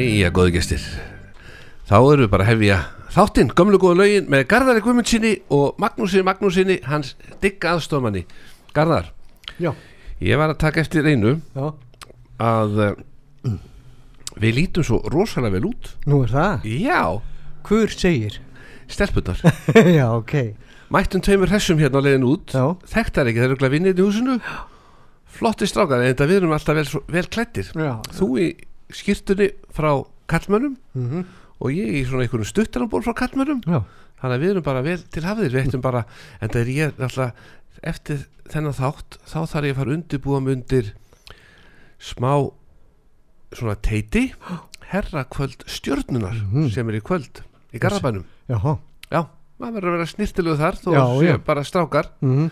Jæja, góðu gestir. Þá erum við bara að hefja þáttinn Gömlu góða lögin með Garðari Guðmundsinni og Magnúsi Magnúsinni hans digga aðstofamanni Garðar, Já, ég var að taka eftir einu já, að uh, við lítum svo rosalega vel út. Nú er það? Já, Hver segir? stelpunar já, ok. Mættum tveimur hessum hérna á leiðin út. Já, Þekktar ekki, þeir eru glæð vinnið í húsinu. Flotti strákar, en þetta við erum alltaf vel, vel klættir já. Þú í skýrtunni frá kallmönnum mm og ég í svona einhvern stuttanamból frá kallmönnum þannig að við erum bara vel til hafðir. Við ættum bara, en það er ég alltaf eftir þennan þátt þá þarf ég að fara undirbúa mig undir smá svona teiti herrakvöld stjörnunar Mhm. sem er í kvöld í Garðabænum. Já, maður verður að vera snirtilegu þar þó Já, já. bara strákar. Mm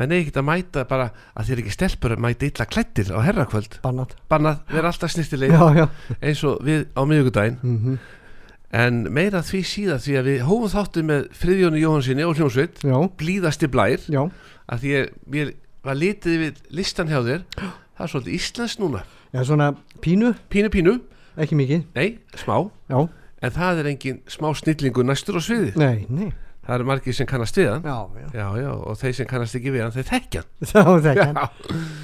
menn eigi ekki að mæta bara að þér ekki stelpur að mæta illa klættir á herrakvöld. Bannað, vera alltaf snirtilegi Já, já. Eins og við á miðugudaginn mm en meira því síðan því að við hófum þáttu með Friðjóni Jóhansinni og hljómsveit blíðasti blær já, að því ég, ég var litið við listan hjá þér. Það er svolítið íslensk núna. Já, svona pínu, pínu pínu, ekki mikið. Nei, smá. Já, en það er engin smá snillingu næstur á sviði nei, nei það eru margir sem kannast við hann. Já, já. Já, já, og þeir sem kannast ekki við hann þeir þekkja hann.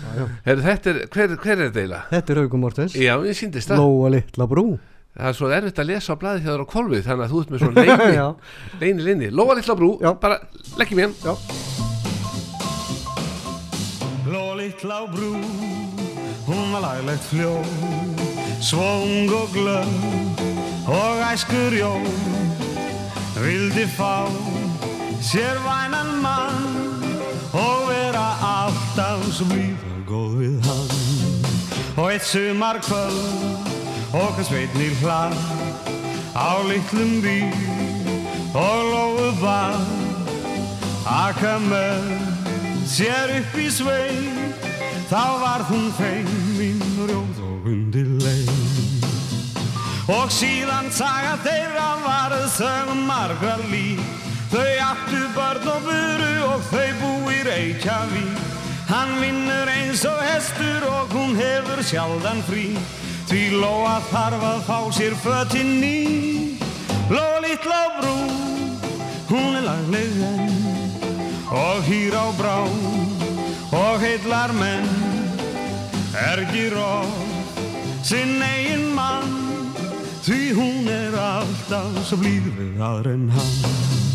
Já, já. Heru, þetta er, hver, hver er þetta eiginlega? Þetta er Haukum Mortens. Það. Lóa litla brú. Það er svo erfitt að lesa á blaði hjá þér á kolvið þannig að þú ert með svo leini leini, leini, lóa litla brú Já. bara leggjum ég já. Ló litla á brú, hún var laglegt fljó Svong og glöð og æskur jó Vildi fá sér vænan mann Og vera alltaf svo blíð og góð við hann. Og eitt sumar kvöld og hans veitnir hlað Á litlum bíl og lóðu var Aka með sér upp í sveit Þá var hún feimin rjóð og undir leið Og síðan saga þeirra var þau margar líf Þau áttu börn og buru og þau bú í Reykjavík. Hann vinnur eins og hestur og hún hefur sjaldan frí. Því Lóa þarf að fá sér fötin ný. Lóa litla brú, hún er lagleg enn. Og hýr á brá og heillar menn. Ergir of sinn eigin mann því hún er alltaf svo blíð við aðra en hann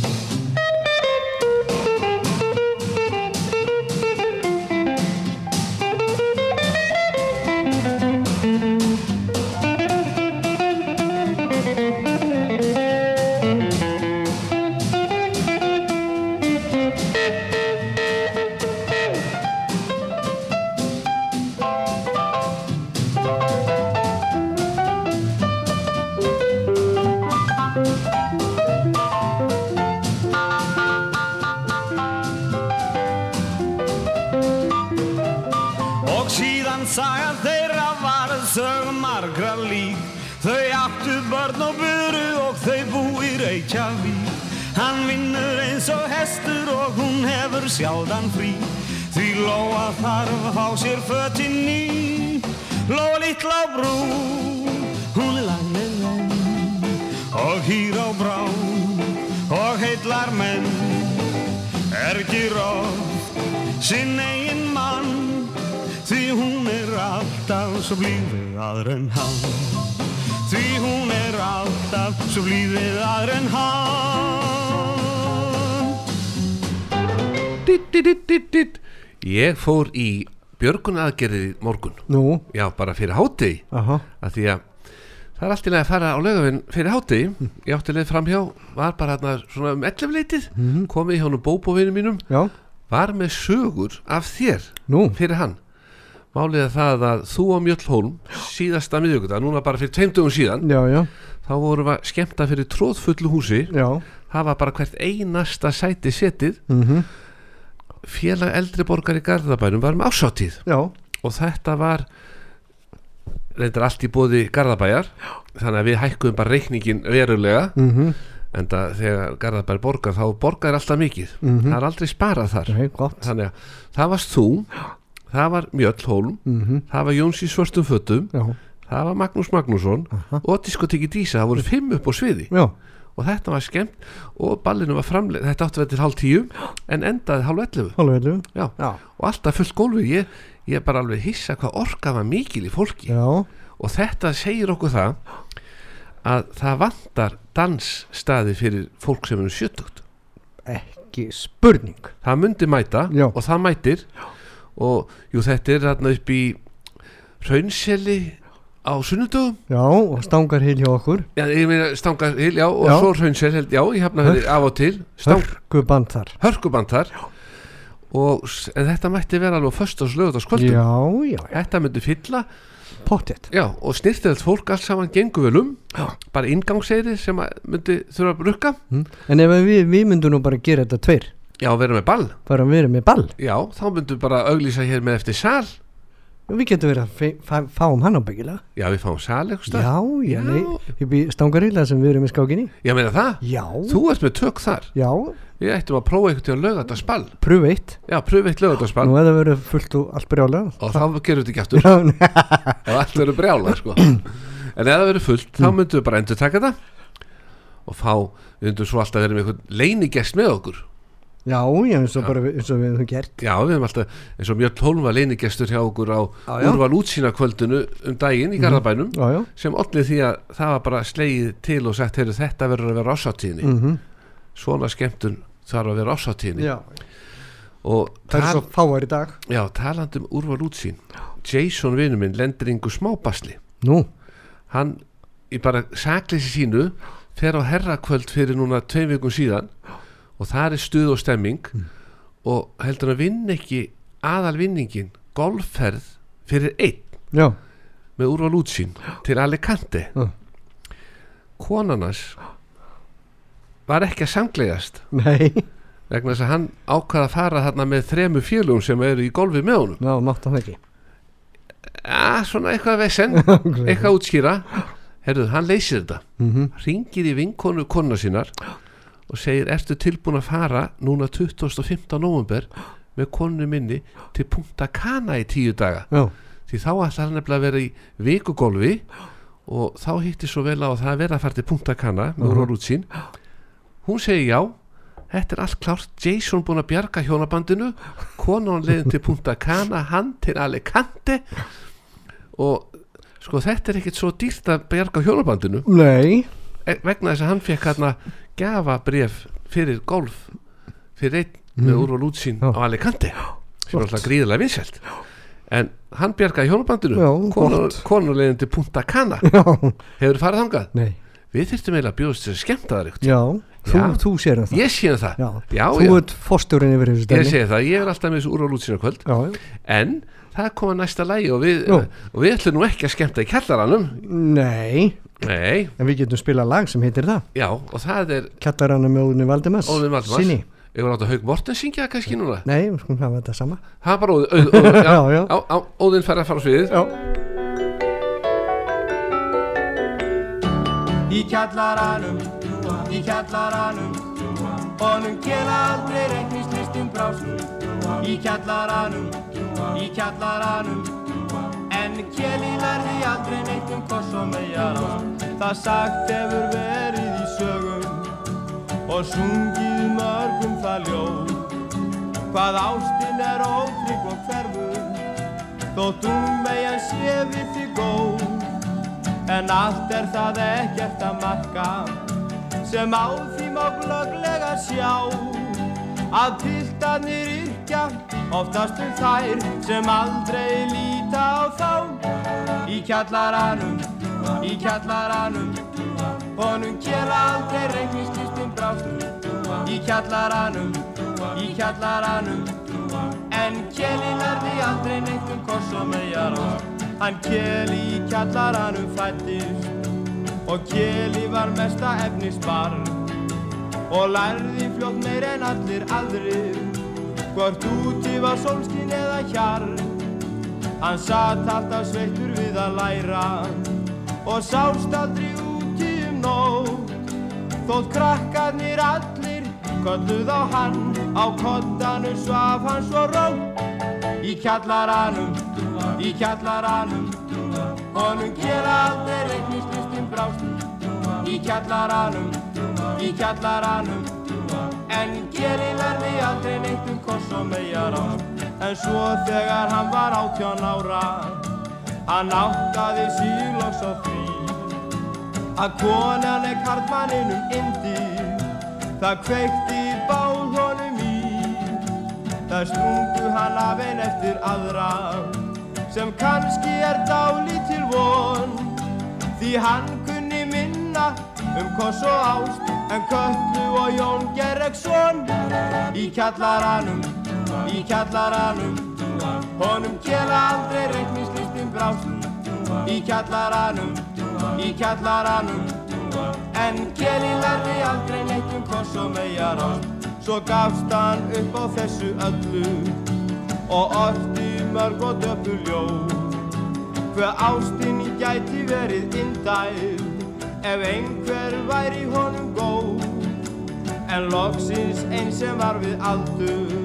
og hún hefur sjaldan frí. Því Lóa þarf að fá sér fötin ný. Lóa litla á brú, hún er enn Og hýr á brá og heillar menn. Ergir oft sinn eigin mann. Því hún er alltaf svo blíð við aðra en hann. Því hún er alltaf svo blíð við aðra en hann Ég fór í björgun aðgerðið morgun. Nú, Já, bara fyrir aha. Að Því að það er allt í lagi að fara á laugavinn fyrir hátegi Ég átti leið framhjá Var bara hérna svona um 11 leitið Komið hjá honum bóbóvinum mínum. Já, Var með sögur af þér nú, fyrir hann. Málið er það að þú á Mjöll Hólm Síðasta miðjögudag, núna bara fyrir tveimtugum síðan já, já, Þá vorum við skemmta fyrir tróðfullu húsi. Já. Það var bara hvert einasta sæti setið. Mm Félag eldri borgar í Garðabænum var um ásáttíð Já, og þetta var reyndar allt í bóði Garðabæjar þannig að við hækkuðum bara reikningin verulega. Mhm, en það þegar Garðabær borgar þá borgar alltaf mikið. Mhm. það er aldrei sparað þar. Nei, þannig að það varst þú það var Mjöll Hólm mhm, það var Jóns í svörstum fötum Já, það var Magnús Magnússon og diskoteki Dísa, það voru fimm upp á sviði. Já, og þetta var skemmt og ballinu var framleið, þetta átti að vera til hálf tíu en endaði Já. Já, og alltaf fullt gólfi ég, ég bara alveg hissa hvað orka var mikil í fólki. Já, og þetta segir okkur það að það vantar dansstaði fyrir fólk sem eru sjötugt. Ekki spurning. Það myndi mæta Já. og það mætir. Og jú þetta er þarna upp í Raunseli á sunnudögum. Já, og stangar heil hjá okkur. Já, ég meina Stangarhil, já, og Já. svo Raunsel held, já, ég hafna fyrir af og til. Stang, Hörkuband þar. Hörkuband þar. Og en þetta mætti vera alveg först á slögutaskvöldum Já, já, já, þetta myndi fylla. Pottet. Já, og snirtilegt fólk alls saman gengur vel um. Já. bara ingangseyri sem myndi þurfa að rukka. Mm. En ef við, við myndum nú bara gera þetta tveir? Já, vera með ball. Bara vera með ball? Já, þá myndum bara auglýsa hér með eftir sal Við getum verið að fáum hann á byggilega. Já, við fáum sal eitthvað stað. Já, já, Já. Upp í stangarilla sem við erum í skákinni. Ég meina það, Já, þú ert með tök þar. Já, við ættum að prófa eitthvað til að löga þetta spall pröfu eitt. Já, pröfu eitt löga þetta spall Nú eða verið fullt og allt brjálega og þá gerum við þetta ekki aftur. Já, nei. ef allt verður brjála sko. en ef það verður fullt, þá Mm. myndum við bara endur taka þetta og fá, við myndum svo alltaf verið með já, já, eins og Já. bara eins og við höfum gert. Já, við höfum alltaf, eins og mjög tólma leinigestur hjá okkur á Já, já. úrval útsýna kvöldinu um daginn í Garðabænum Já, já. sem allir því að það var bara slegið til og sagt, heyrðu þetta verður að vera ásáttíðinni mm svona skemmtun þarf að vera ásáttíðinni Já, og það er svo fáar í dag. Já, talandi um úrval útsýn. Jason vinnu minn lendir yngu smábasli. Nú, hann í bara sakleysi sínu fer á herrakvöld fyrir núna tveim vikum síðan og það er stuð og stemming. Og heldur hann að vinna ekki aðal vinningin golfferð fyrir einn já, með úrval útsýn til Alicante? Já. konarnas var ekki að sanglegast nei. Vegna þess að hann ákvaða að fara þarna með þremu félugum sem eru í golfi með honum. Já, mátt hann ekki. Ja, svona eitthvað vesen eitthvað útskýra. Herruðu, hann leysir þetta. Mm ringir í vinkonu konuna sínar og segir, ertu tilbúin að fara núna 2015. november með konunu minni til Punta Cana í tíu daga? Já, því þá ætlar hann nefnilega að vera í vikugolfi og þá hitti svo vel á að það vera að fara til Punta Cana með Mhm. uh sín. Hún segir já þetta er allt klárt, Jason búin að bjarga hjónabandinu. Konan leiðin til Punta Cana hann til Alicante. Og sko þetta er ekkert svo dýrt að bjarga hjónabandinu. Nei. E- vegna þess að hann fekk hérna gafa bref fyrir golf fyrir einn með Mhm. úrval útsýn Já. á Alicante. Sem er alltaf gríðilega vinsælt. En hann bjargaði hjónabandinu. Já, gott. konulegin til Punta Cana. Já, hefur farið þangað? Nei. Við þyrftum eiginlega að bjóðast þess að skemmta það ykkur Já, þú, þú sér það. Ég sé það, Já, já, þú ert fórstjórin yfir þessu ég sé það, ég er alltaf með þessu úrval útsýna kvöld. Já, já. en það komað næsta lægi og við, og við ætlum nú ekki að skemmta í kjallaranum. Nei, nei, en við getum spilað lag sem heitir það. Já, og það er Kjallarannu með Óðunni Valdimars. Óðni Valdimars. Sinni. Ég var átt að Haug Morten syngja það kannski núna? Nei, við skulum hafa þetta sama. Það er bara Óðin, Óðin, Óðin já, Já, já, á, á, Óðin fær að fara á sviðið. Já. Í kjallaranum, í kjallaranum Honum kela aldrei reiknist listum brásnum Í kjallaranum, í kjallaranum En keli lærði aldrei neitt um koss og megar á Það sagt hefur verið í sögum Og sungið mörgum það ljóð. Hvað ástin er ótrygg og hverfur Þótt hún megin sé við því góð. En allt er það ekkert að marka sem á því má glögglega sjá. Að piltarnir yrkja oftast um þær sem aldrei líta á þá. Í kjallaranum, í kjallaranum honum kjela aldrei reiknislistum brástum í kjallaranum, í kjallaranum en kjeli lærði aldrei neitt um koss og megar hann kjeli í kjallaranum fættist og Kjeli var mesta efnisbarn. Og lærði fljótt meir en allir aðrir hvort úti var sólskin eða hjar hann satt alltaf sveittur við að læra og sást aldrei úti um nótt. Þótt krakkarnir allir kölluð á hann á kottanu svaf hann svo rótt. Í kjallaranum í kjallaranum honum gera aldrei reikningslistin brást. Í kjallaranum, í kjallaranum en geri verði aldrei neitt um koss og megar ást en svo þegar hann var átján ára hann áttaði síloks á því að konan er karlmanninum indi það kveikti bál honum í það sprungu hann af einn eftir aðra sem kannski er dálítil von. Því hann kunni minna um koss og ást en Köllu og Jón Gerreksson í kjallaranum, í kjallaranum honum kela aldrei reikningslistin brást. Í kjallaranum, í kjallaranum. En keli lærði aldrei neitt um koss og megar ást svo gafst hann upp á þessu öllu og orti mörg og döpur ljóð. Hver ástinni gæti verið indæl ef einhver væri honum góð. En loksins einn sem var við aldur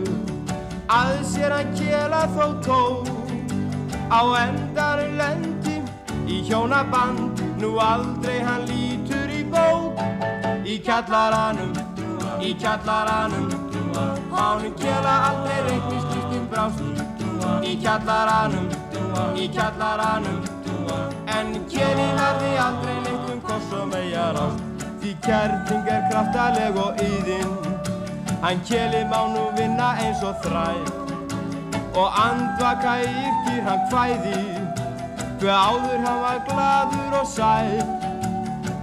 að sér hann kjela þó tó á endar lendi í hjónaband nú aldrei hann lítur í bók. Í kjallaranum í kjallaranum Mánum kjela aldrei reikningslistin brást. Í kjallaranum, í kjallaranum En kjeli lærði aldrei neitt um koss og megar ást Því kærting er kraftaleg og yðin Hann kjeli má nú vinna eins og þræk Og andvaka yrkir hann hvæði Hver áður hann var gladur og sæl.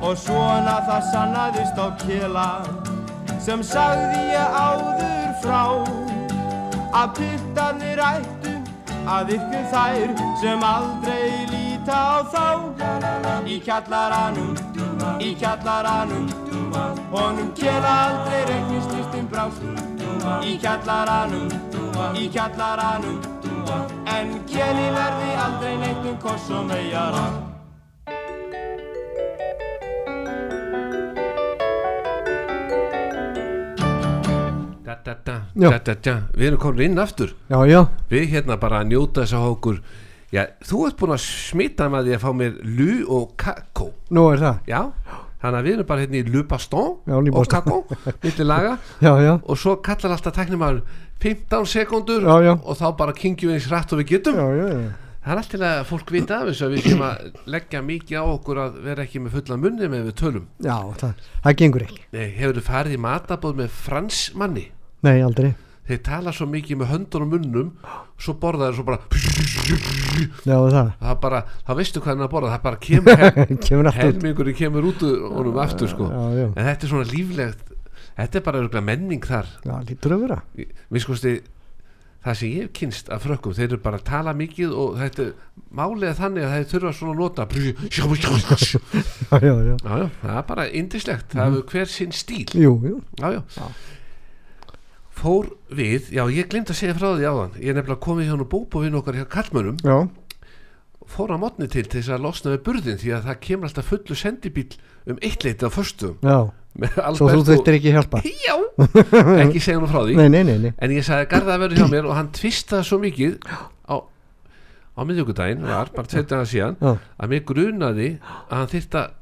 Og svona það sannaðist á kjela sem sagði ég áður frá. Að pittarnir ættu að ykkur þær sem aldrei líta á þá. Í kjallaranum, í kjallaranum honum kjela aldrei reiknislistin brást. Í kjallaranum, í kjallaranum. En kjeli verði aldrei neitt um koss og da. við erum komin inn aftur. Já, já, við hérna bara að njóta þess að okkur já, þú ert búin að smita með því að fá mér lu og kakó. Nú er það. Já, þannig að við erum bara hérna í lu baston Já, lu og kakó milli laga. Já, já, og svo kallar alltaf tæknumæður 15 sekundur Já, og þá bara kingjum við eins rætt og við getum. Já, já, já. það er alltaf að fólk vita af þessu að við séum að leggja mikið á okkur að vera ekki með fulla munni með við tölum. Já, það, það gengur ekki. Nei, hefur þið farið í matabóð með fransmanni? Nei, aldrei þeir tala svo mikið með höndur og munnum svo borða þeir svo bara Já, það það. Bara, það veistu hvað hann er að borða það bara kemur hel, kemur helmingurinn kemur út honum aftur sko. Já, já, en þetta er svona líflegt þetta er bara menning þar. Við skoðum það sem ég hef kynst af frökkum þeir eru bara að tala mikið og þetta er er þannig að þeir þurfa svona að nota já, Já, já, það er bara indislegt það hefur hver sinn stíl. Já, já. Já. Fór við, já ég glemt að segja frá því áðan ég er nefnilega komið hjá nú bóbovinn okkar hjá kallmönum já, fór á mótni til til þess að losna við burðin því að það kemur alltaf fullu sendibíl um eitt leiti á með Svo þú þurftir ekki hjálpa. Já, ekki segja nú frá því. Nei, nei, nei, en ég sagði Garða að verður hjá mér og hann tvistaði svo mikið á, á miðjögudaginn var, bara tveit dagar síðan Já, að mér grunaði að hann þyrft að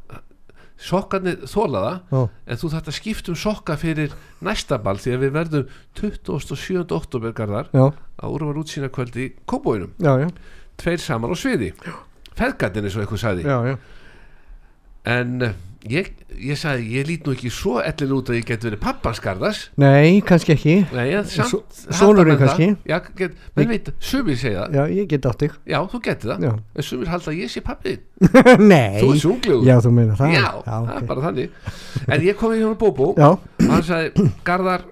sokkarnir þóla það já, en þú þarft að skipta um sokka fyrir næsta ball því að við verðum 27. oktober Garðar já, að úrvar útsýna kvöldi í Kóbóinum já, já, tveir saman á sviði. Feðgatinn eins og eitthvað sagði. Já, já. en eh, ég, ég sagði ég lít nú ekki svo ellin út að ég get verið pappans Garðars Nei, kannski ekki. Nei, en samt það. kannski? Já, get, menn veit, sumir segja það. Já, ég get átt þig. Já, þú getur það. Já. En sumir halda að ég sé pappi Nei. Þú er sjúklegur Já, þú meina það. Já, já, það er ok. bara þannig. En ég kom í hjá Bóbó já, og hann sagði, Garðar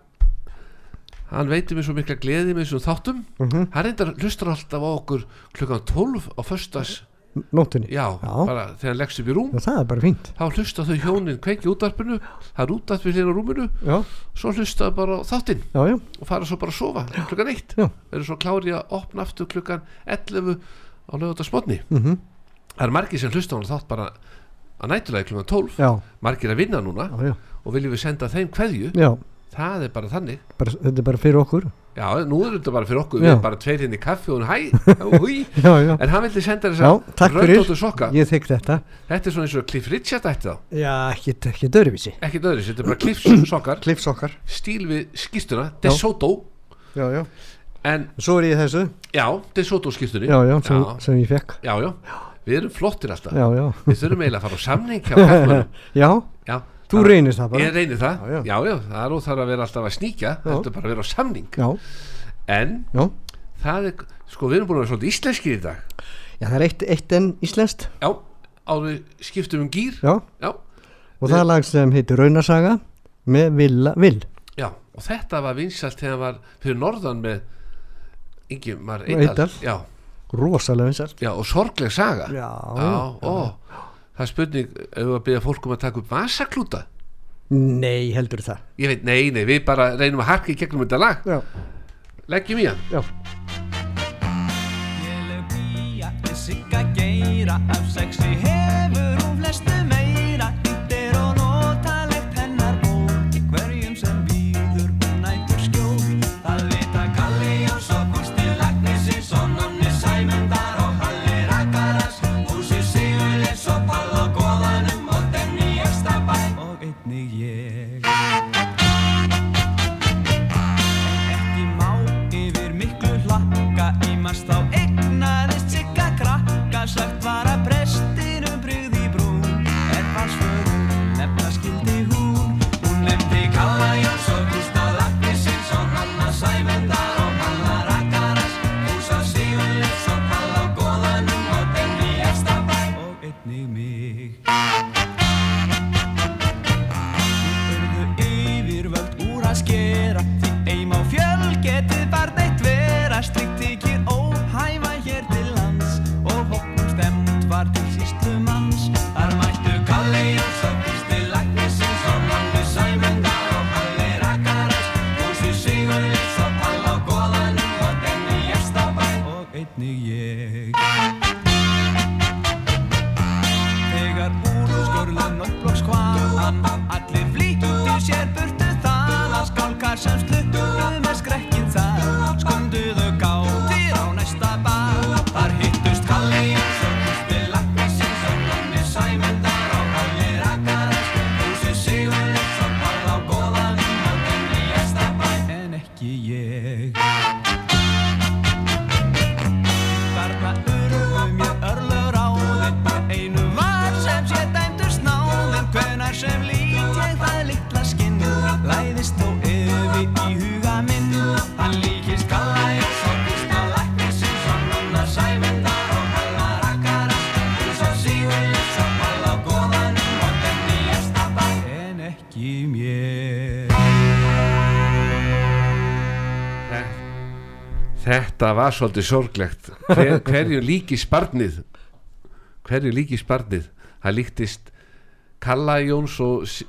hann veitir mér svo mikla gleði með þessum þáttum. Mhm, hann reyndar hlustar alltaf á okkur klukkan 12 á föstas nóttunni. Já, Já. bara þegar hann leggst upp í rúm. Já, það er bara fínt. Þá hlusta þau hjónin kveiki útarpinu það er útarpinu hérna á rúminu Já, svo hlusta þau bara þáttinn og fara svo bara að sofa klukkan 1 Já. eru svo klári að opna aftur klukkan 11 á lögutarsmotni mhm, það er margir sem hlusta hann þátt bara að nætulega klukkan 12 já, margir að vinna núna já, já, og viljum við senda þeim kveðju. Já. Það er bara þannig. Bara, Þetta er bara fyrir okkur Já, nú er þetta bara fyrir okkur. Já. Við erum bara tveir hérna í kaffi og hún hæ húi. En hann vildi senda þess að röndóttu sokka. Ég þykk þetta. Þetta er svona eins og Cliff Richard ætti þá. Já, ekki, dörfísi Ekki döðris, þetta er bara Cliff sokkar. Klifsokkar Stíl við skýrtuna DeSoto. Já, já. En Svo er ég þessu. Já, DeSoto skýrtunni Já, já, sem, já, sem ég fekk já, já. Við erum flottir alltaf. Já, já. Við þurfum eiginlega að fara á samning hjá kallmönnum Já, Já, þú það- reynir það bara. Ég reynir það, Já, já. já, já, það er óþar að vera alltaf að sníkja Þetta er bara að vera á samning. Já, En já. það er, sko við erum búin að vera svolítið íslenskir í dag. Já, það er eitt, eitt enn íslenskt. Já, áður skiptum um gýr Já, Já, og það er lag sem heitir Raunasaga með Villa Vill. Já, og þetta var vinsalt þegar hann var fyrir norðan með Ingimar Eidal. Já, Rosalega vinsar já, og sorgleg saga. Já, já, ó Það er spurning ef við að byrja fólk um að taka upp vasaklúta? Nei, heldur það. Ég veit, nei, nei, við bara reynum að harka í gegnum þetta lag. Já, Leggjum í hann. Já. Léleg pía með sigga geira Af sexi hefur Þetta var svolítið sorglegt. Hver, Hverju líki sparnið? Hverju líki sparnið? Það líktist Kalla Jóns og S-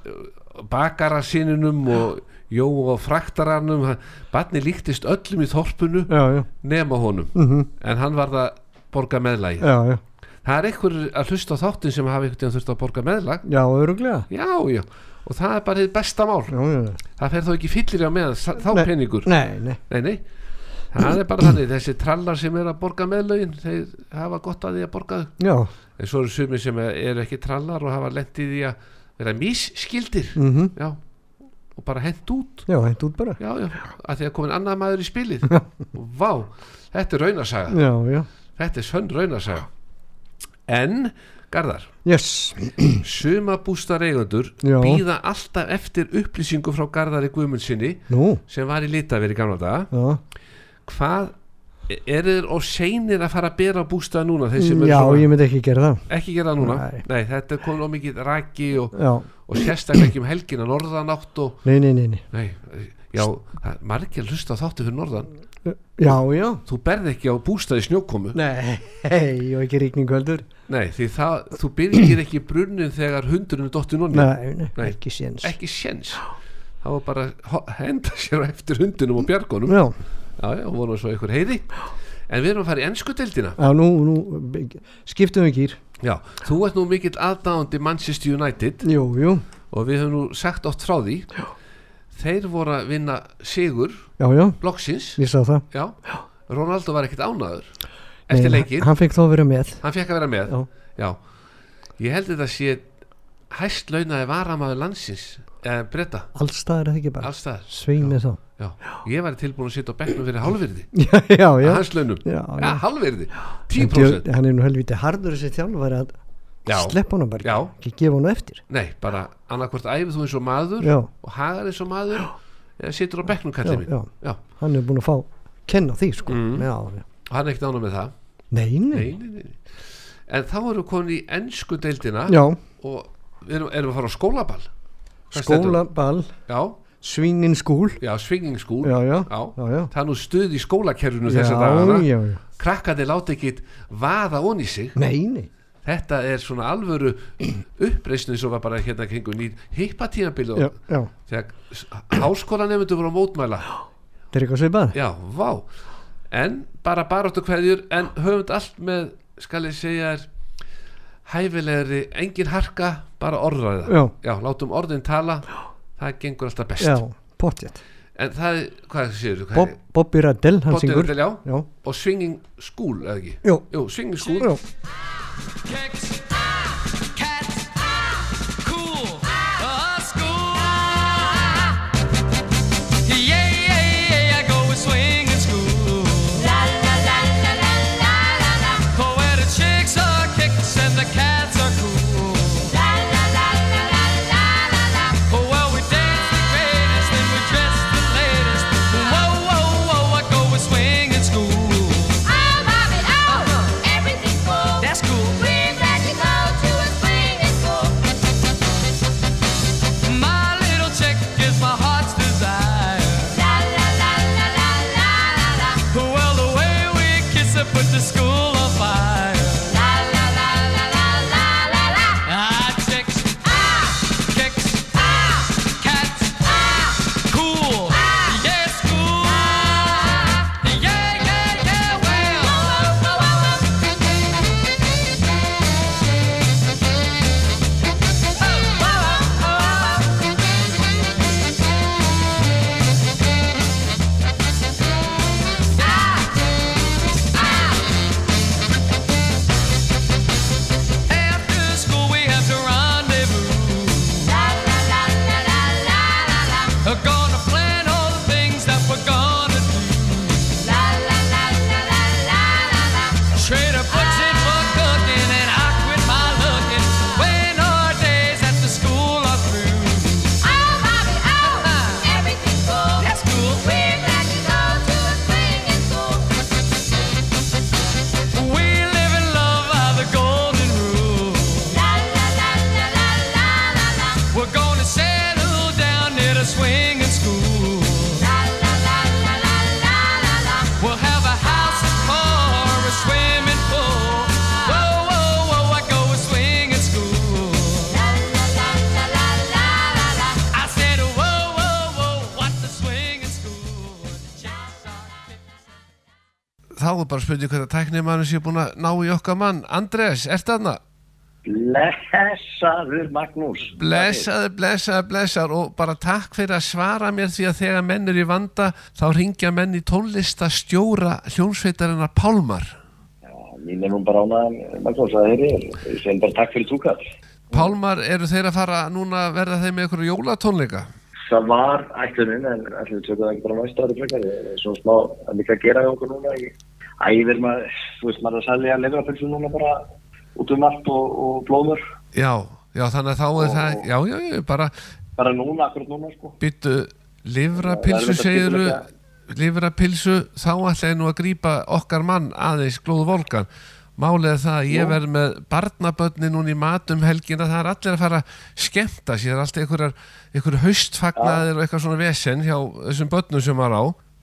bakara sinunum og Jó og fraktaranum. Barni líktist öllum í þorpunu Já, já, nema honum. Mhm, en hann var það borga meðlagi já, já. Það er einhver að hlusta á þáttin sem hafa einhvern veginn þurft að borga meðlag. Já, öruglega já, já, og það er bara þið besta mál. Já, já. Það fer þó ekki fyllir á meðan þá Nei. peningur. Nei, nei. Nei, nei, það er bara þannig þessi trallar sem er að borga meðlögin þeir hafa gott að því að borga þau. En svo eru sumir sem eru ekki trallar og hafa lendið í að vera misskildir. Mhm. Já, og bara hent út. Já, hænt út bara. Já, já, að því að komin annað maður í spilið. Og vá, þetta er raunasaga. Já, já. Þetta er sönn raunasaga. En, Garðar. Yes. Sumabústar eigendur Já. býða alltaf eftir upplýsingu frá Garðari Guðmundsinni Nú, sem var í litaveri gamla daga. Já hvað er þeir og seinir að fara að bera á bústaða núna Já, svona, ég myndi ekki gera það. Ekki gera það núna? Nei. þetta er komin á mikið raki og, og sérstaklega ekki um helgina norðanátt og nei, nei, nei, nei. Nei, já, margir að hlusta þáttu fyrir norðan. Já, já. Þú berð ekki á bústaði snjókomu. Nei, hei, og ekki ríkning heldur. Nei, því það, þú byrgir ekki brunnin þegar hundurinn dottin onni. Nei, nei, Nei. ekki séns. Ekki séns. Það var bara að henda sér eftir hundinum og bjargunum Já, já, já, voru svo einhver heiði. En við erum að fara í ennsku deildina. Já, nú, nú skiptum við gýr já, þú ert nú mikill aðdáðandi Manchester United. Jú, jú. Og við höfum nú sagt oft frá því. Þeir voru að vinna sigur já, já, já, Ronaldo var ekkert ánaður eftir Nei, leikinn, hann fekk þó að vera með. Að vera með. Já, já, ég held þetta sé hæst launaði varamaður landsins eða breyta, allstaðar er það ekki bara? Allstaðar. Svein með þá já, ég var tilbúin að sitja á bekknum fyrir hálfvirði. Já, já, já, að hans launum, já, ja, En 10% djö- hann er nú helviti hardur þessi þjálfari að já, sleppa honum bara Já. ekki, gefa honum eftir. Nei, bara annarkvort æfið þú eins og maður og hagar eins og maður eða situr á bekknum kallið mín já, já, hann er búin að fá kenna því sko. Mm. hann er ekkert ánum með það? Nei, nei, nei, en þá erum við komin í ennsku deildina já, og við erum, erum að fara á skólaball? Skólaball. Já, swinging school. Já, já, Já. já, já. það er nú stuð í skólakerfinu Já, þessa dagana. já, já. krakkandi láta ekki vaða onni sig. Nei, nei, þetta er svona alvöru uppreisni sem var bara hérna kringu nýr hippatímabili já, og já. Þegar háskólanemundu voru að mótmæla. Það er eitthvað svipað já, vá. En bara baráttu hverjur en höfum allt með, skal ég segja er hæfilegri, engin harka bara orðræða. Já, já, látum orðin tala það gengur alltaf best. Já, pottjett en það hvað séu Bob, Bobby Radell, hann syngur. Já, Já, og swinging school, eða ekki? Jú. Jú, swinging school. Já, er bara spurning hvernig tæknimann sé búin að ná í okkar mann. Andres, ert þarna? Blessaður Magnús. Blessaður, blessaður, blessaður. Og bara takk fyrir að svara mér því að þegar menn er í vanda þá ringja menn í tónlistastjóra hljónsveitarinnar Pálmar. Já, Mín er nú bara ánæðan Magnús að Ég segir bara takk fyrir túkall. Pálmar, eru þeir að fara núna að verða þeim með ykkur jólatónleika? Það var ætlunin en ætlum við tökum það ekki bara næsta ári frekar. Það er svona smá að að gera hjá okkur núna í æfir maður, þú veist maður að selja lefrapilsu núna bara út um allt og, og blóður Já, já, þannig að þá er Og- það, já, já, já, bara bara núna, akkurat núna sko. Byttu er segiru eitthvað livrapilsu, þá ætla ég nú að grípa okkar mann aðeins glóðu volkan. Málið það að ég verð með barnabönni núna í matum helgina. Það er allir að fara að skemmta sér allt einhverjar, haustfagnaðir og eitthvað svona vesen hjá þessum bönnum sem var á.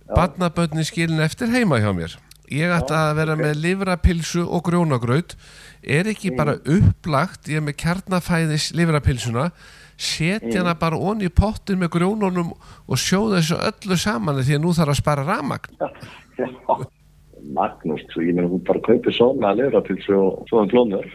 Barnabönni skilin eftir heima hjá mér ég ætti að vera með livrapilsu og grjónagraut er ekki bara upplagt ég er með kjarnafæðis livrapilsuna setja hana bara onni í pottin með grjónunum og sjóða þessu öllu saman því að nú þarf að spara ramagn Já, Magnús, þú ég meina þú bara kaupir svona lefrapilsu og svona blóður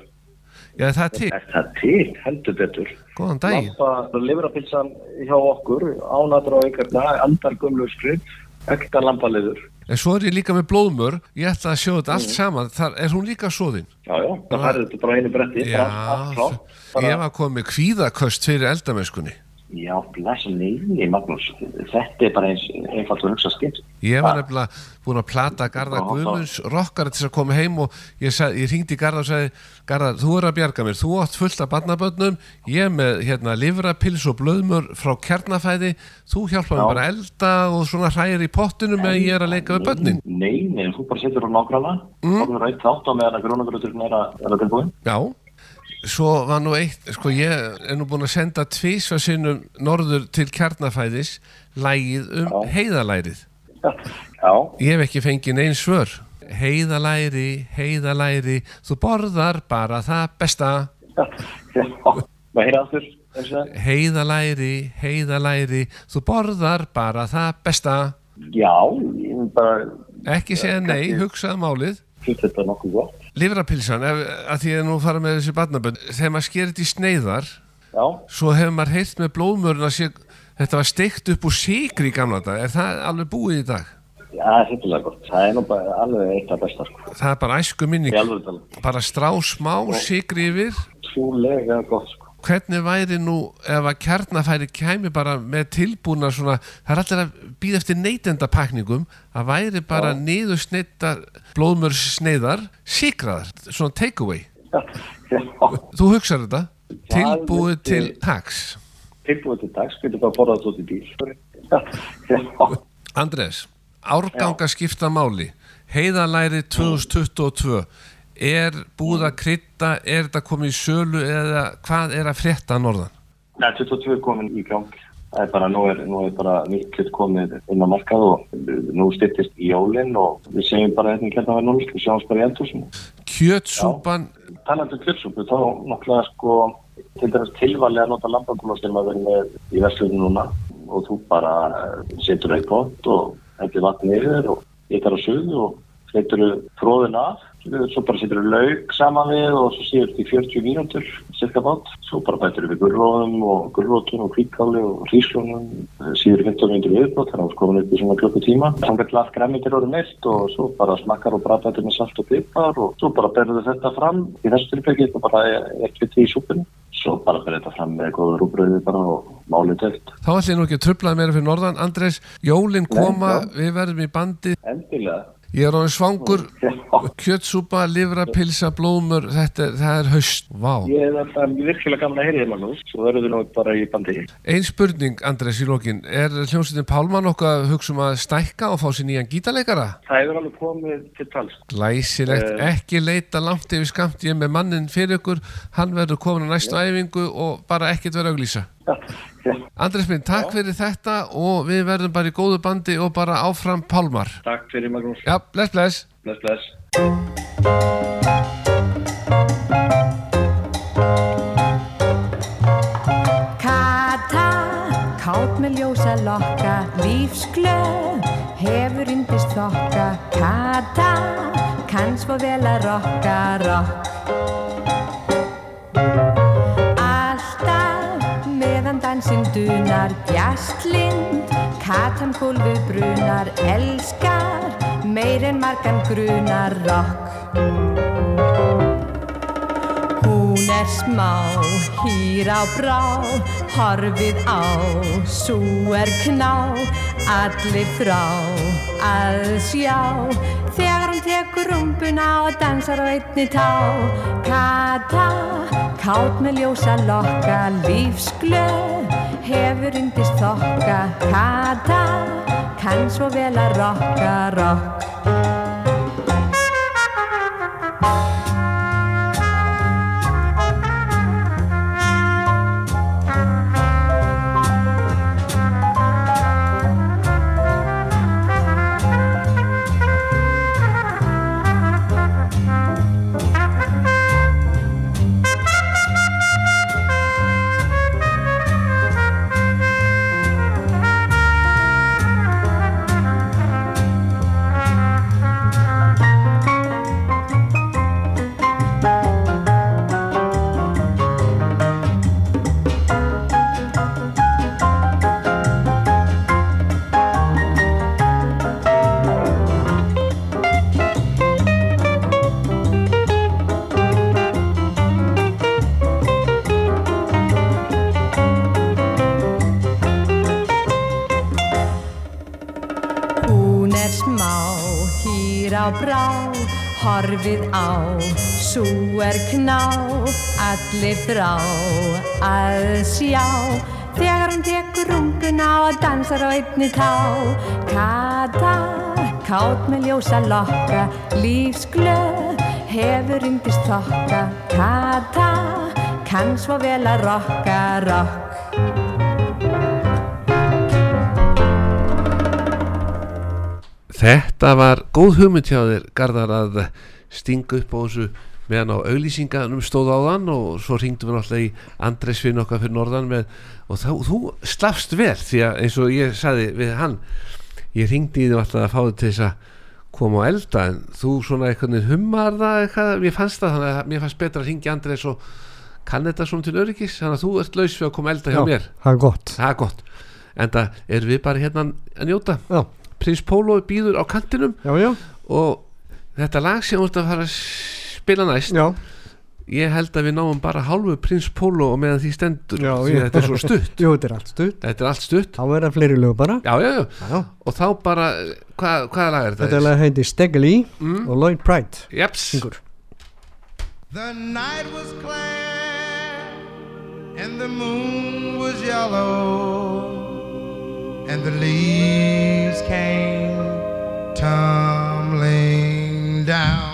Já, það er til. Er það til, heldur betur. Góðan daginn. Lampa livrapilsan hjá okkur, ánatur á ykkarna, andar gumlu skripp, ekta lampaliður. En svo er ég líka með blóðmör, ég ætla að sjóða þetta allt saman, þar er hún líka svoðin. Já, já, það færði þetta bara einu bretti, Já. Bara- ég var komið kvíðaköst fyrir eldamennskunni. Já, blessa neini, Magnús. Þetta er bara eins einfalt að hugsa skemmt. Ég var nefnilega búin að plata Garðar Guðmunds rockara til þess að koma heim og ég, ég ringdi Garðar og sagði Garðar, þú er að bjarga mér, þú átt fullt af barnabönnum ég með hérna livrapils og blöðmör frá kjarnafæði þú hjálpa mér bara að elda og svona hræðir í pottinu með að ég er að leika við börnin Nei, nei, þú bara setur á nákvæmlega. Mm. Þú eitt þátt á meðan að grónagröðurinn er að er að svo var nú eitt sko ég er nú búin að senda tvísva sinnum norður til kjarnafæðis lægið um Já. heiðalærið Já, Ég hef ekki fengið neins svör. Heiðalæri, heiðalæri, þú borðar bara það besta. já. Maður heyra aftur. Heiðalæri, heiðalæri, þú borðar bara það besta. Já, ég vil bara Ekki segja nei, hugsaða málið. þetta nokkuð gott. Livrapilsan, að því að nú fara með þessi barnabönd, þegar maður skerir þetta í sneiðar, Já, svo hefur maður heyrt með blóðmörun að sé, þetta var steikt upp úr sigri í gamla dag. Er það alveg búið í dag? já, það er hittilega gott. Það er nú bara alveg eitt af besta, sko. Það er bara æsku tala. Bara strá smá sigri yfir. Trúlega gott, sko. Hvernig væri nú ef að kjarnafæri kæmi bara með tilbúna svona, það er allir að býða eftir neytendapakningum að væri bara ja. niður sneitar blóðmörs sneiðar, sigraðar svona take away, Já, já. þú hugsar þetta tilbúið til tax Tilbúið til dags, getur bara borðað út í bíl. Andres, árganga skipta máli heiðalæri 2022 er búið að krytta er þetta komið í sölu eða hvað er að frétta að norðan? Nei, 22 er komin í gang. Það er bara, nú er, nú er bara kjöld komið inn á markað og nú styrtist í jólinn og við segjum bara hérna hérna við núl, við sjáum bara í eldhúsinu. Kjötsúpan Talandi um kjötsúpu, þá nokklega sko til dæmis tilvalið að nota lambangúla sem að vera með í verslunum núna og þú bara setur eitt pott og heldur vatn yfir og ykkar á suðu og setur tróðin af svo bara setur lauk saman við og svo séur þetta í 40 mínútur cirka bát, svo bara bætur við gulróðum og gulrótum og kvíkáli og hríslónum, síður 15 mínútur viðbót þannig að skoðum upp í svona klokku tíma þannig að allt græmitir orðið meilt og svo bara smakkar og brabætur með salt og pipar og svo bara berðu þetta fram í þessu tilbyggi og bara er kjöti í súpunni svo bara berðu þetta fram með góður rúbröði bara og málið dögt Þá ætlum ég nú ekki að trublaði meira fyrir norðan Andres, jólin koma, við verðum í bandi. Endilega Ég er á svangur, kjötsúpa, livrapilsa, blómur þetta, það er haust, vá. Ég er þetta virkilega gaman að heyri þér Magnús. Svo verður við nú bara í bandi Ein spurning, Andres, í lokin. Er hljómsveitin Pálmann okkar að hugsa um að stækka og fá sér nýjan gítarleikara? Það hefur alveg komið til tals. Glæsilegt, Eh. ekki leita langt yfir skamt ég er með mannin fyrir ykkur. Hann verður komin á næstu æfingu og bara ekkert verður auglýsa Já, já. Andres minn, takk fyrir þetta og við verðum bara í góðu bandi og bara áfram Pálmar Takk fyrir Magnús Já, bless, bless Bless, bless Kata, kátt með ljósa lokka, lífsglöð, hefur yndist þokka. Kata, kann svo vel að rokka, rokk. Meðan dansinn dunar, djastlind, katan gólfið brunar, elskar, meir en margan grunar, rokk. Hún er smá, hýr á brá, horfið á, sú er kná, allir þrá að sjá. Þegar hún tekur rumpuna og dansar á einni tá. Kata, kátt með ljósa lokka, lífsglöð, hefur undist þokka. Kata, kann svo vel að rokka, rokk. Horfið á. Sú er kná allir þrá að sjá. Þegar hún tekur runguna og dansar á einni tá. Kata, kátt með ljósa lokka lífsglöð hefur yndist þokka. Kata, kann svo vel að rokka rokk. Þetta var góð hugmynd hjá þér Garðar að stinga upp á þessu meðan á auglýsinganum stóð á þann og svo ringdum við náttúrulega í Andresvinn okkar fyrir norðan með og þá, þú slafst vel því að eins og ég saði við hann ég ringdi í því alltaf að fá þig til þess að koma á elda en þú svona eitthvað hummar það eitthvað, mér fannst það þannig að mér fannst betra að ringja Andres og kann þetta svona til öryggis þannig að þú ert laus við að koma elda hjá Já, mér. það er gott. Er gott. En það erum við bara hérna að njóta. Já, Prins Pólo býður á kantinum já, já, og þetta lag sem þú ert að fara að spila næst já, ég held að við náum bara hálfu Prins Pólo og meðan því stendur Já, því já. þetta er svo stutt. Jú, þetta er allt stutt. Þetta er allt stutt. Þá verða fleiri lög bara. Já, já, já. Já, og þá bara hvað, hvaða lag er þetta? Þetta? lag heiti Stegli Mm. og Lloyd Pride. Jeps, Syngur. The night was clear and the moon was yellow and the leaves came tumbling down.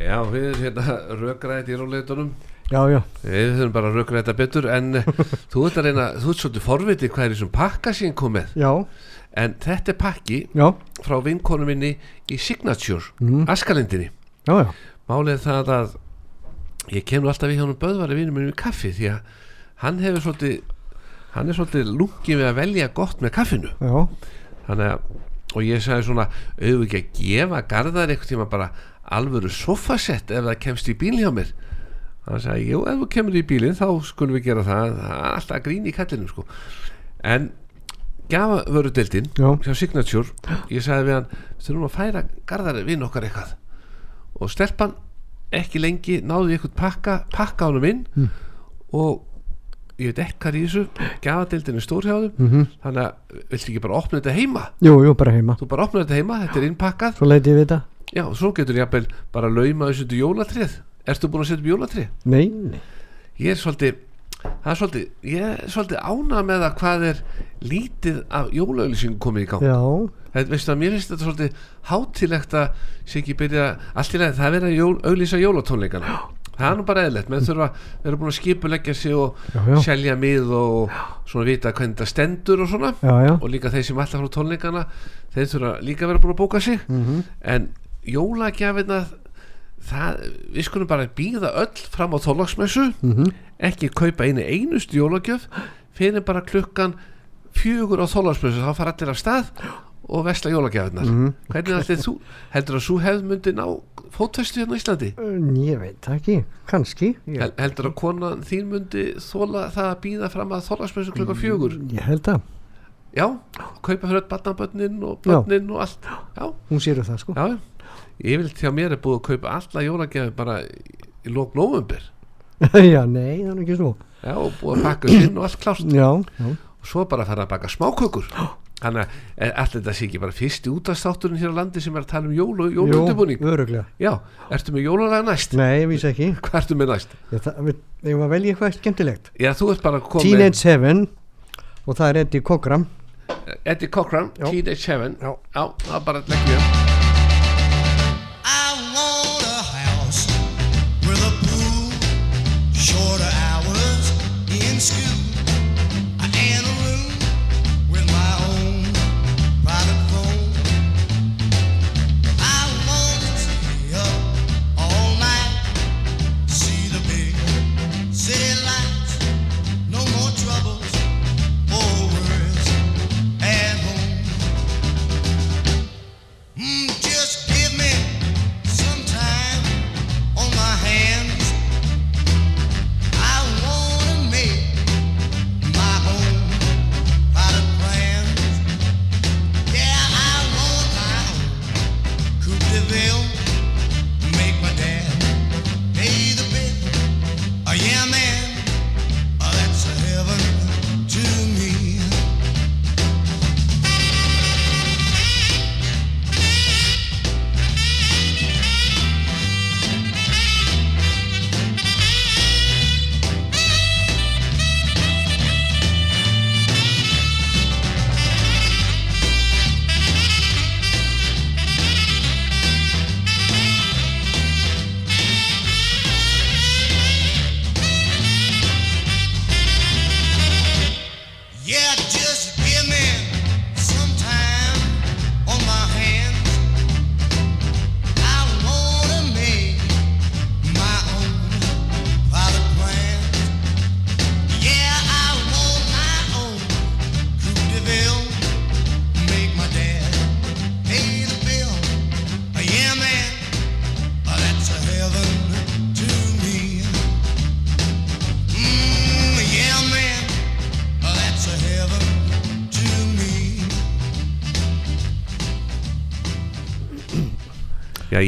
Já, við erum hérna rökræðið í róleitunum já, já, við þurfum bara rökræða þetta betur en eh, þú ert að reyna, þú ert svolítið forvitið hvað er í þessum pakka síðan komið já, en þetta er pakki já, frá vinkonu minni í Signature Mhm. Askalindinni. Já, já, Málið það að ég kem nú alltaf við hjá hann Böðvari vinnum minn við kaffi því að hann hefur svolítið hann er svolítið lungið við að velja gott með kaffinu. Já, þannig að og ég sagði svona auðvitað gefa garðar eitthvað tíma bara alvöru sofasett ef það kemst í bíl hjá mér. Hann sagði, jú, ef þú kemur í bílinn þá skulum við gera það. Það er alltaf grín í kallinum sko. En gafa vörudeldin já, hjá Signature ég sagði við hann, þurfum að færa garðar vinn okkar eitthvað. Og stelpan ekki lengi náði eitthvað pakka, pakka honum inn Mm. og ég veit er í þessu gafadeildin er stór hjá þeim mhm, þannig að viltu ekki bara opna þetta heima? Jú, jú, bara heima. Þú bara opnar þetta heima, þetta er innpakkað. Svo leiti ég við þetta já, svo getur jafnvel bara lauma þessu til jólatrið ertu búin að setja upp jólatrið? Nei, nei, ég er svolítið það er svolítið, ég er svolítið ánað með það hvað er lítið af jólaauðlýsingum komið í gang. Já, það, veistu að mér finnst þetta svolítið hátilegt að sé ekki byrja allt í lagi það er verið að jól, auðlýsa jólatónleikana. Það er nú bara eðlert menn þurfa, við erum búin að skipuleggja sig og Já, já. selja mið og svona vita hvernig það stendur og svona. Já, og líka þeir sem alltaf frá tónleikana þeir þurfa líka að vera búin að bóka sig. Mhm. en jólagjafina það, við skulum bara býða öll fram á þólagsmessu Mhm. ekki kaupa einu einustu jólagjöf. Fyrir bara klukkan fjögur á þólagsmessu þá fara allir af stað og vesla jólagjafinar Mhm. hvernig allir þú heldur að svo hefðmundi ná fótvestu hérna á Íslandi? En Ég veit ekki, kannski. Hel, heldur að konan þín mundi þóla það að býða fram að þólagsmessu klukkan fjögur? Ég held að já, kaupa fyrir öll barnabönnin og Já. bönnin og allt. Já, hún sér það sko. Já, til að mér er búið að kaupa alla jólagjafi bara í, í lók november Já, nei, það er ekki svo. Já, og búið að pakka sinn og allt klárt. Já, já, og svo bara að fara að baka smákökur. Þannig að eh, allir þetta sé ekki bara fyrsti útastátturinn hér á landi sem er að tala um jól og jólundibúning öruglega já, ertu með jólalega næst? Nei, ég vísa ekki. Hvað ertu með næst? Ég, ég var að velja eitthvað skemmtilegt. Já, þú ert bara komið Teenage Seven og það er Eddie Cochran Eddie Cochran. Teenage Heaven Já. já, það er bara að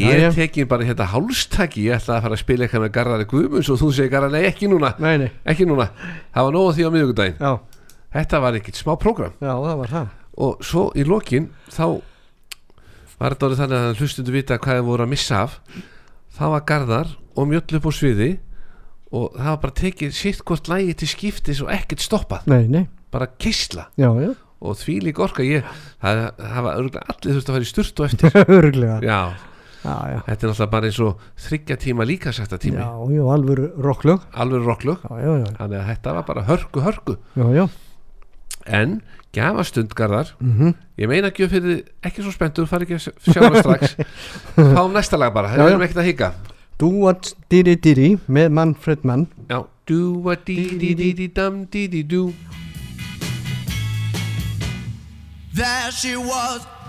já, ég er tekin bara hérna hálstaki ég ætla að fara að spila eitthvað með Garðari Guðmunds og þú segir Garðari, nei ekki núna. Nei, nei, ekki núna, það var af því á miðugudaginn já, þetta var ekkert smá prógram. Já, það var það. Og svo í lokin þá var þetta orðið þannig að hlustundu vita hvað þið voru að missa af. Það var Garðar og mjöll upp á sviði og það var bara tekið sitt hvort lægi til skiptis og ekkert stoppað. Nei, nei, bara kisla já, já, og því líka orka ég það, það var örgulega allir þurft að fara í sturt og eftir. Öruglega já, Já, já, þetta er náttúrulega bara eins og þryggja tíma líka sætta tími. Já, alveg rocklug Já, já, já, þannig að þetta var bara hörku hörku. Já, já. En gjafastund Garðar Mhm. ég meina ekki fyrir ekki svo spenntur, fara ekki að sjá það strax. Fáum næsta lag bara, það erum ekkert að hika. Do What Diddy Diddy með Manfred Mann. Já, do There she was,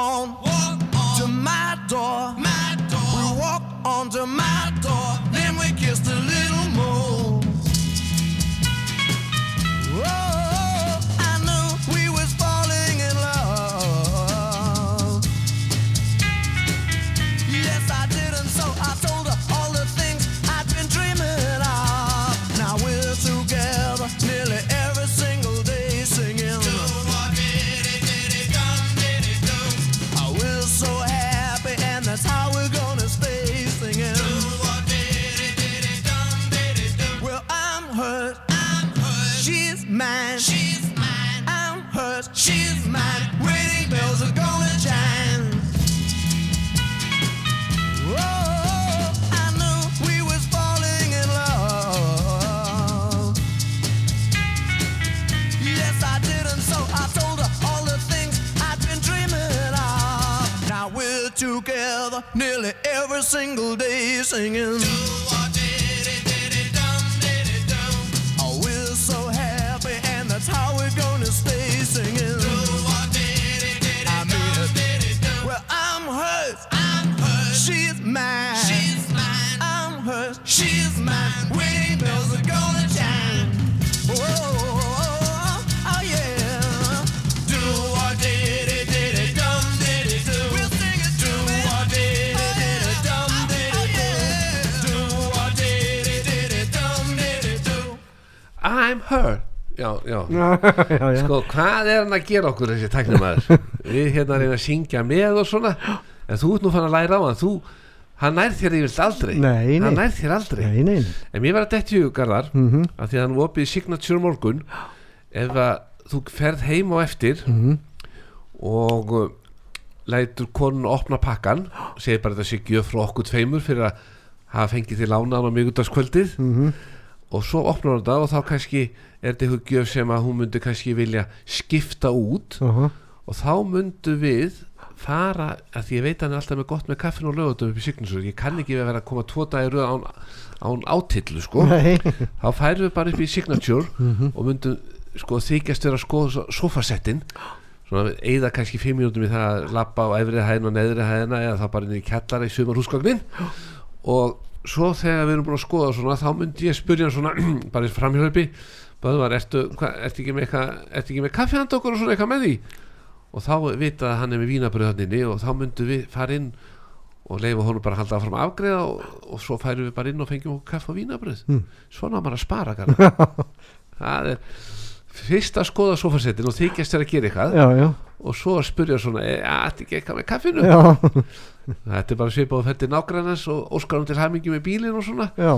walk on, to my door. My door. We walk on to my door. Then we kissed a little more. Together nearly every single day singing. Oh, we're so happy, and that's how we're gonna stay singing. Well, I'm hers. I'm hers. She's mine. She's mine. I'm hers. She's mine. Wedding bells I'm her Já, já. Sko, hvað er hann að gera okkur þessi tæknumæður? Við hérna reyna að syngja með og svona En þú ert nú fann að læra á hann Þú, hann nær þér yfirlt aldrei Nei, nei. Hann nær þér aldrei Nei. En mér var að detti hugarðar mm Mhm. að Því að hann var opið í Signature morgun Ef að þú ferð heim á eftir Mhm. Og uh, Lætur konun opna pakkan Segir bara þetta sé gjöf frá okkur tveimur Fyrir að hafa fengið til lánaðan á miðgudagskvöldið Mhm. Og svo opnar hún þetta og þá kannski er þetta eitthvað gjöf sem að hún myndi kannski vilja skipta út Aha. og þá myndu við fara, að því ég veit að hann er alltaf með gott með kaffin og lögutum upp í Signature ég kann ekki vera að koma tvo dagir án, án átillu sko Nei. þá færum við bara upp í Signature Mhm. og myndum sko þykjast vera að skoða sofasettin eða kannski fimm mínútum í það að lappa á efri hæðina og neðri hæðina eða þá bara inn í kjallara í sumar húsgagnin og svo þegar við erum búin að skoða svona þá myndi ég spyrja svona bara í framhjálpi Böðvar, ertu, hva, ertu, ekki með eitthvað, ertu ekki með kaffi handa okkur og svona eitthvað með því? Og þá vita að hann er með vínabröðaninni og þá myndum við fara inn og leifa honum bara að halda áfram afgreða og, og svo færum við bara inn og fengjum okkur kaffi og vínabröð Mm. svona á maður að spara það er fyrst að skoða sofasettin og þykjast þér að gera eitthvað Já, já. og svo að spyrja svona e, ætti ekki eitthvað með kaffinu Já. þetta er bara svipað og fætti nágrannans og óskar hann til hamingi með bílinn og svona Já.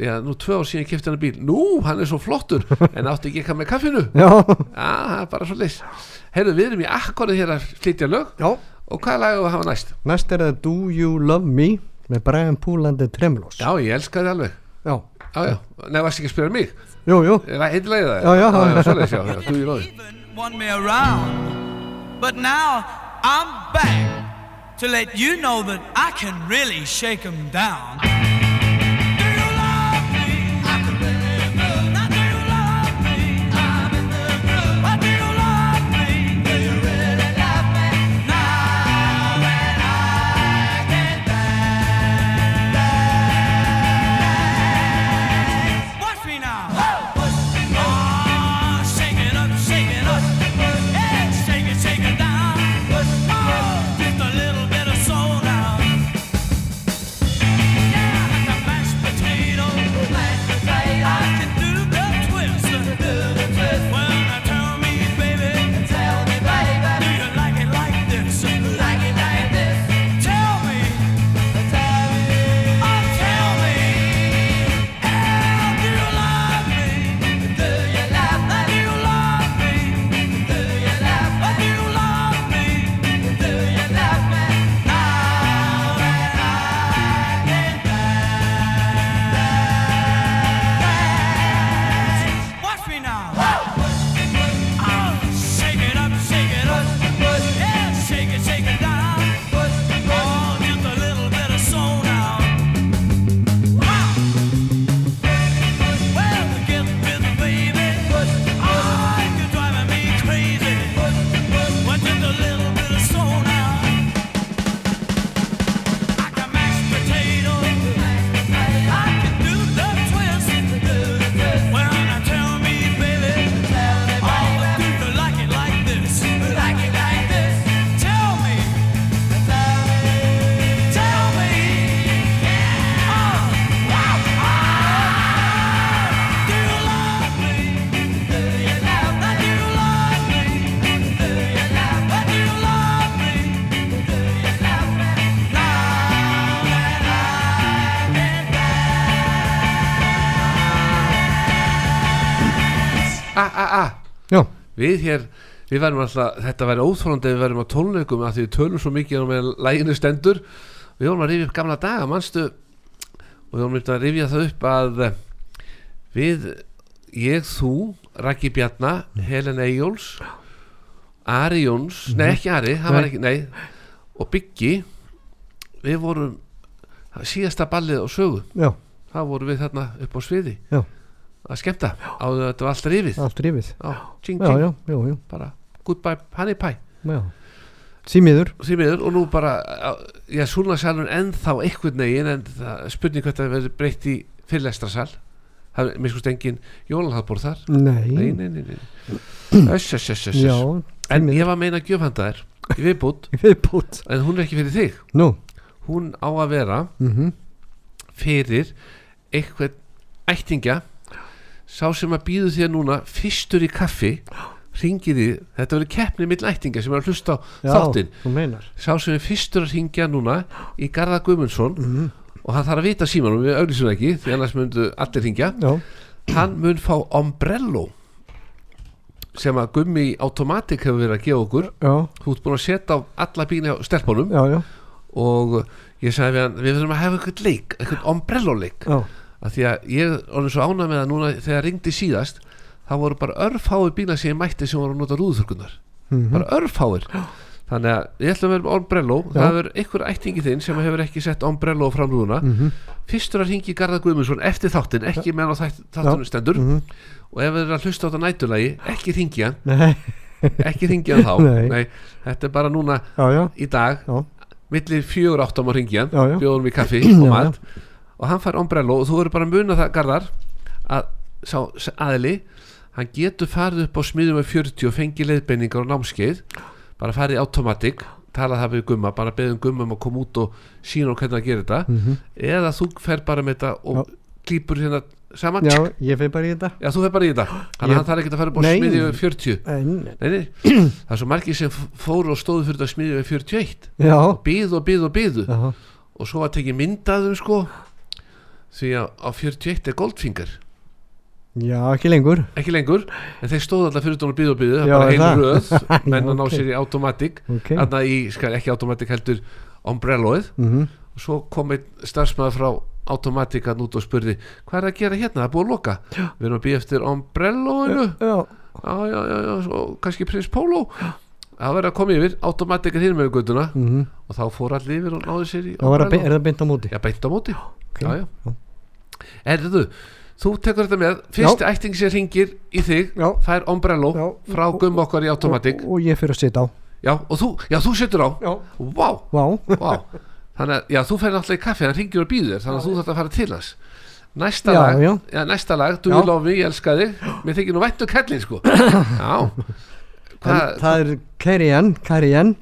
já, nú tvö ár síðan kipti hann bíl nú, hann er svo flottur, en átti ekki eitthvað með kaffinu Já. það er bara svo leys heyrðu, við erum í akkorið hér að flytja lög Já. og hvað lag við hafa næst? Næst er það Do You Love Me með Brian Púlandi Tremlos. já, ég elska þið alveg Já. já, já, nefnast varst ekki að spyrja mig Jú, jú. heitir lagið það? Já, já. já, já svoleiðis, já, já, do you love it? want me around. But now I'm back to let you know that I can really shake 'em down. Við hér við verðum alltaf, þetta væri óþólandi ef við verðum á tónleikum að því við tölum svo mikið og með læginu stendur. Við vorum að rifja upp gamla daga, manstu? Og við vorum að rifja það upp að við ég, þú, Raki Bjarna Helen Eyjóls Ari Jóns, nei ekki Ari það Nei. ekki, nei og Byggi við vorum síðasta ballið á sögu. Já, þá vorum við þarna upp á sviði. Já. Að skemmta á þetta var allt rifið. Allt rífið já, tjing, tjing, já, já, bara goodbye honey pie. Símiður, því miður. Og nú bara já, súlnasalun ennþá einhvern veginn en það spurning hvað það verður breytt í fyrirlestrasal. Það er mér skust engin jólalhafbór þar. Nei, nei, nei, nei, nei. Öss, öss, öss, öss, en ég var að meina að gjöfhanda þær í viðbútt viðbútt en hún er ekki fyrir þig. Nú, hún á að vera mhm, fyrir einhvern ættingja sá sem að býðu þér núna fyrstur í kaffi ringir því, þetta verður keppni mill ættingja sem er að hlusta á já, þáttinn. þú meinar. Sá sem er fyrstur að ringja núna í Garða Guðmundsson og hann þarf að vita símanum, við auglýsum ekki því annars myndu allir ringja já, hann mun fá ombrello sem að Gummi Automatic hefur verið að gefa okkur. Já, þú ert búin að setja á alla bíni á stelpunum. Já, já, og ég sagði við hann, við verðum að hafa eitthvað leik eitthvað ombrello leik já, af því að ég er svo ánað með það núna þegar ringdi síðast þá voru bara örfáir bílar sem ég mætti sem voru að nota rúðþurkunar mhm, bara örfáir. Þannig að ég ætla að vera með ombrello það er einhver ættingi þinn sem hefur ekki sett ombrello fram rúðuna mhm, fyrstur að ringi Garðar Guðmundsson eftir þáttin ekki meðan á þáttunum stendur. Mhm, og ef þið er að hlusta á þetta nætulagi ekki ringi hann, nei, ekki ringi hann þá. Nei. þetta er bara núna já, já, í dag. Millir fjögur áttum að Já, já. bjóðum við kaffi og já. Og hann fær ombrello og þú verður bara að muna það Garðar að sá aðili hann getur farið upp á smiðum með 40 og fengi leiðbeiningar og námskeið bara farið í automatic tala það við gumma, bara beðum gumma um að koma út og sína hvernig að gera þetta. Mhm, eða þú fer bara með þetta og Já. klýpur hérna saman. Já, ég fyrir bara í þetta. Já, þú fer bara í þetta. Þannig að hann þarf ekki að fara upp á smiðju við 40 en, Nei, nei, það er svo margir sem fóru og stóðu fyrir þetta smiðju við 41 já, Býð og býð og já, Og svo að tekið myndaðum sko Því að á 41 er Goldfinger. Já, ekki lengur. Ekki lengur, en þeir stóðu alltaf fyrir og býð og býðu Það er bara er það? röð. Menn að ná sér í automatic. Ok, Þarna í, skal ekki automatic heldur Umbrelloið. Mhm, Og svo kom einn starfsmæður frá automatic að út og spurði Hvað er að gera hérna, það er búið að loka. Við erum að býja eftir Umbrelloinu. Já, já, já, já, já, svo kannski prins Pólo það verður að koma yfir, automatikar hinn með göttuna mhm. Og þá fór allir yfir og náðu sér í var umbrello. er það beint á móti? Já, beint á móti ok, já, já. erðu, þú tekur þetta með. Fyrsti ætting sem ringir í þig Já. fær ombrello Já. frá gumma okkar í automatik og, og ég fyrir að setja á. Já, og þú, þú setur á? Vá, vá, vá. Þannig að, já, þú fær náttúrulega í kaffi hann ringir og býður þér, þannig að þú þarf að fara til hans. Næsta lag, næsta lag. You love me, ég elska þig. Mér þykir nú væntu kallin, sko. Já. Hvað, það er Carrie Ann, Carrie Ann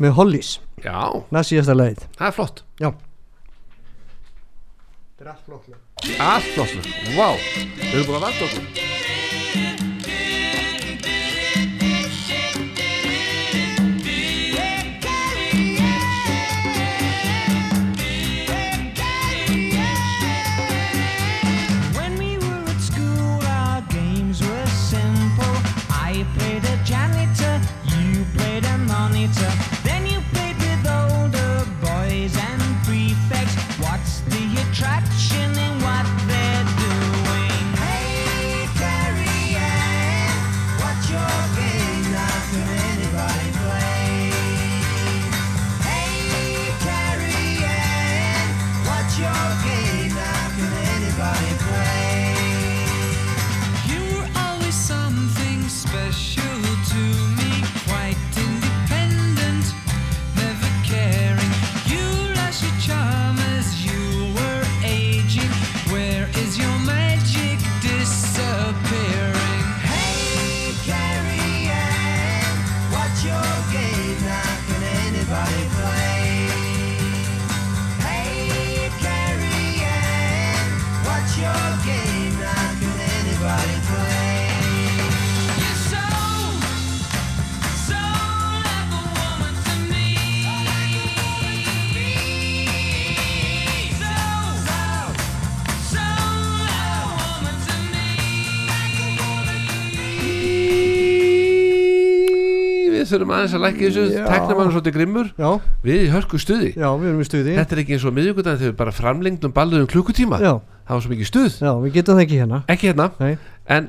með Hollies, já, það er síðasta leið það er flott. Já Allt flott Vá, við erum búin að vanda okkur þurfum aðeins að lækka þessu. Já. Tekna mann svolítið grimmur. Já, Við í hörku stuði. Já, við erum í stuði. Þetta er ekki eins og miðvíkudag þegar við bara framlengdum balluðum klukkutíma. Já, Það var svo mikið stuð. Já, við getum það ekki hérna. Ekki hérna. En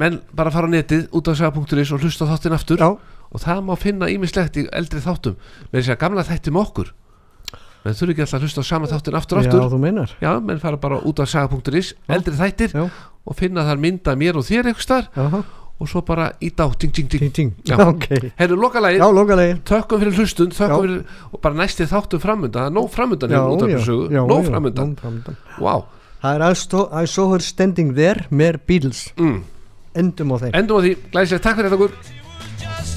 menn bara fara á netið út af saga.is og hlusta á þáttin aftur. Já, og það má finna ímislegt í eldri þáttum. Með þess að gamla þætti með okkur. Menn þurfi ekki alltaf að hlusta á sama þáttin aftur Já, aftur. þú meinar. Já, menn fara bara út af saga.is eldri þættir Já, og finna þar mynda mér og þér þar já, og svo bara í dá, ting, ting, ting. Ting, ting. Já. Ok, Herru, lokalagi, já, lokalegi þökkum fyrir hlustun fyrir, og bara næsti þáttum framundan. Það er nóg hérna já, nóg framundan. wow Það er I saw, I saw her standing there með Beatles. Mm. Endum á þeim. Endum á því, glæsið, takk fyrir þetta okkur